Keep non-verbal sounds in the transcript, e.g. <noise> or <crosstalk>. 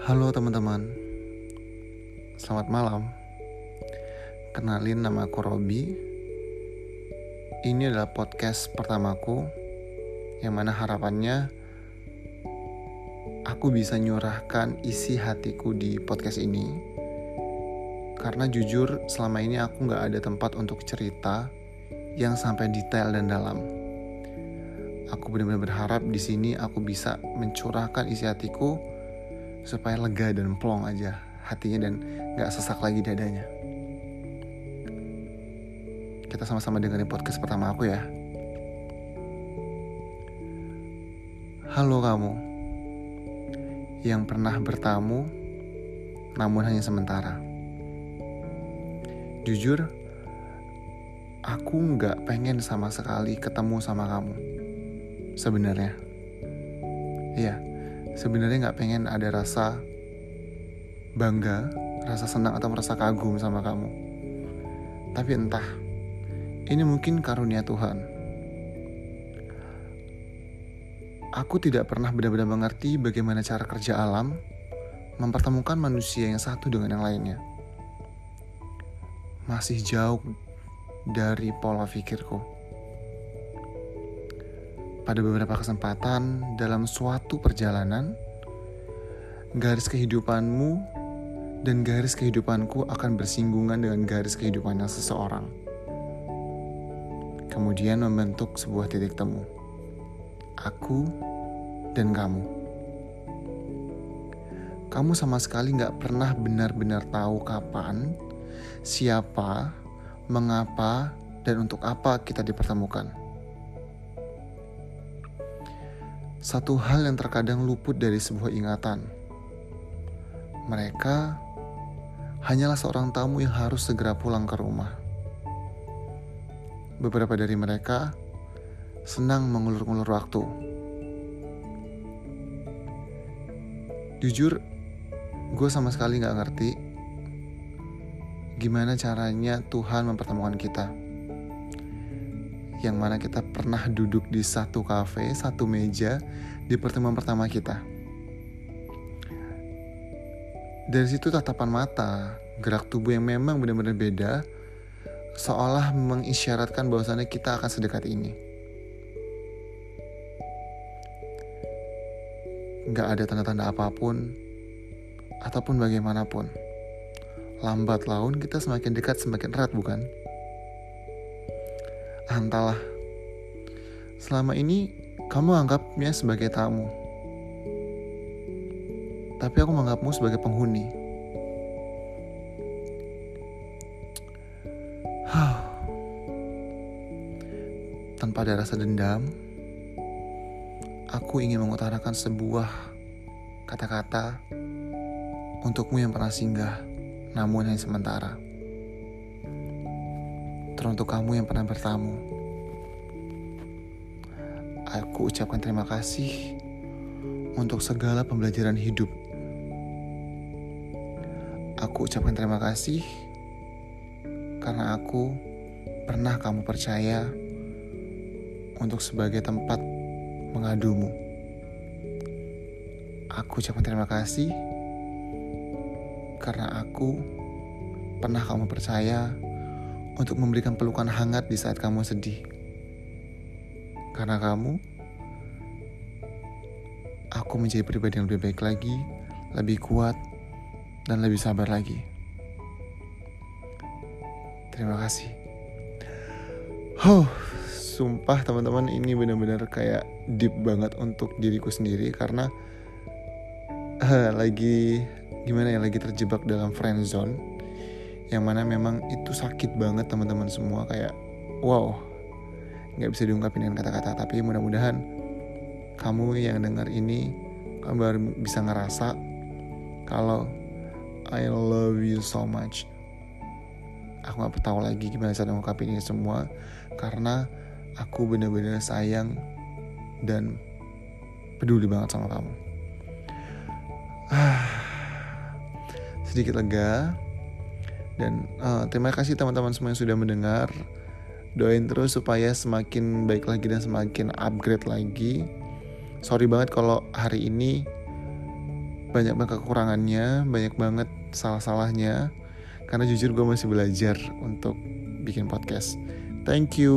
Halo teman-teman, selamat malam. Kenalin nama aku Robi. Ini adalah podcast pertamaku, yang mana harapannya aku bisa nyurahkan isi hatiku di podcast ini. Karena jujur selama ini aku gak ada tempat untuk cerita yang sampai detail dan dalam. Aku benar-benar berharap di sini aku bisa mencurahkan isi hatiku supaya lega dan plong aja hatinya dan gak sesak lagi dadanya. Kita sama-sama dengerin podcast pertama aku ya. Halo kamu yang pernah bertamu namun hanya sementara. Jujur, aku nggak pengen sama sekali ketemu sama kamu. Sebenarnya, iya sebenarnya nggak pengen ada rasa bangga, rasa senang atau merasa kagum sama kamu. Tapi entah, ini mungkin karunia Tuhan. Aku tidak pernah benar-benar mengerti bagaimana cara kerja alam mempertemukan manusia yang satu dengan yang lainnya. Masih jauh dari pola pikirku pada beberapa kesempatan dalam suatu perjalanan, garis kehidupanmu dan garis kehidupanku akan bersinggungan dengan garis kehidupannya seseorang. Kemudian membentuk sebuah titik temu. Aku dan kamu. Kamu sama sekali gak pernah benar-benar tahu kapan, siapa, mengapa, dan untuk apa kita dipertemukan. Satu hal yang terkadang luput dari sebuah ingatan. Mereka hanyalah seorang tamu yang harus segera pulang ke rumah. Beberapa dari mereka senang mengulur-ngulur waktu. Jujur, gue sama sekali gak ngerti gimana caranya Tuhan mempertemukan kita yang mana kita pernah duduk di satu kafe, satu meja di pertemuan pertama kita. Dari situ tatapan mata, gerak tubuh yang memang benar-benar beda, seolah mengisyaratkan bahwasannya kita akan sedekat ini. Gak ada tanda-tanda apa pun, ataupun bagaimanapun. Lambat laun kita semakin dekat semakin erat bukan? Entahlah. Selama ini kamu anggapnya sebagai tamu. Tapi aku menganggapmu sebagai penghuni. Tanpa ada rasa dendam, aku ingin mengutarakan sebuah kata-kata untukmu yang pernah singgah, namun hanya sementara teruntuk kamu yang pernah bertamu. Aku ucapkan terima kasih untuk segala pembelajaran hidup. Aku ucapkan terima kasih karena aku pernah kamu percaya untuk sebagai tempat mengadumu. Aku ucapkan terima kasih karena aku pernah kamu percaya untuk memberikan pelukan hangat di saat kamu sedih. Karena kamu, aku menjadi pribadi yang lebih baik lagi, lebih kuat, dan lebih sabar lagi. Terima kasih. Huh, sumpah teman-teman ini benar-benar kayak deep banget untuk diriku sendiri karena uh, lagi gimana ya lagi terjebak dalam friend zone yang mana memang itu sakit banget teman-teman semua. Kayak wow. Nggak bisa diungkapin dengan kata-kata tapi mudah-mudahan kamu yang dengar ini baru bisa ngerasa kalau I love you so much. Aku nggak tahu lagi gimana cara mengungkapin ini semua karena aku benar-benar sayang dan peduli banget sama kamu. <sighs> Sedikit lega dan uh, terima kasih teman-teman semua yang sudah mendengar. Doain terus supaya semakin baik lagi dan semakin upgrade lagi. Sorry banget kalau hari ini banyak banget kekurangannya banyak banget salah-salahnya karena jujur gue masih belajar untuk bikin podcast thank you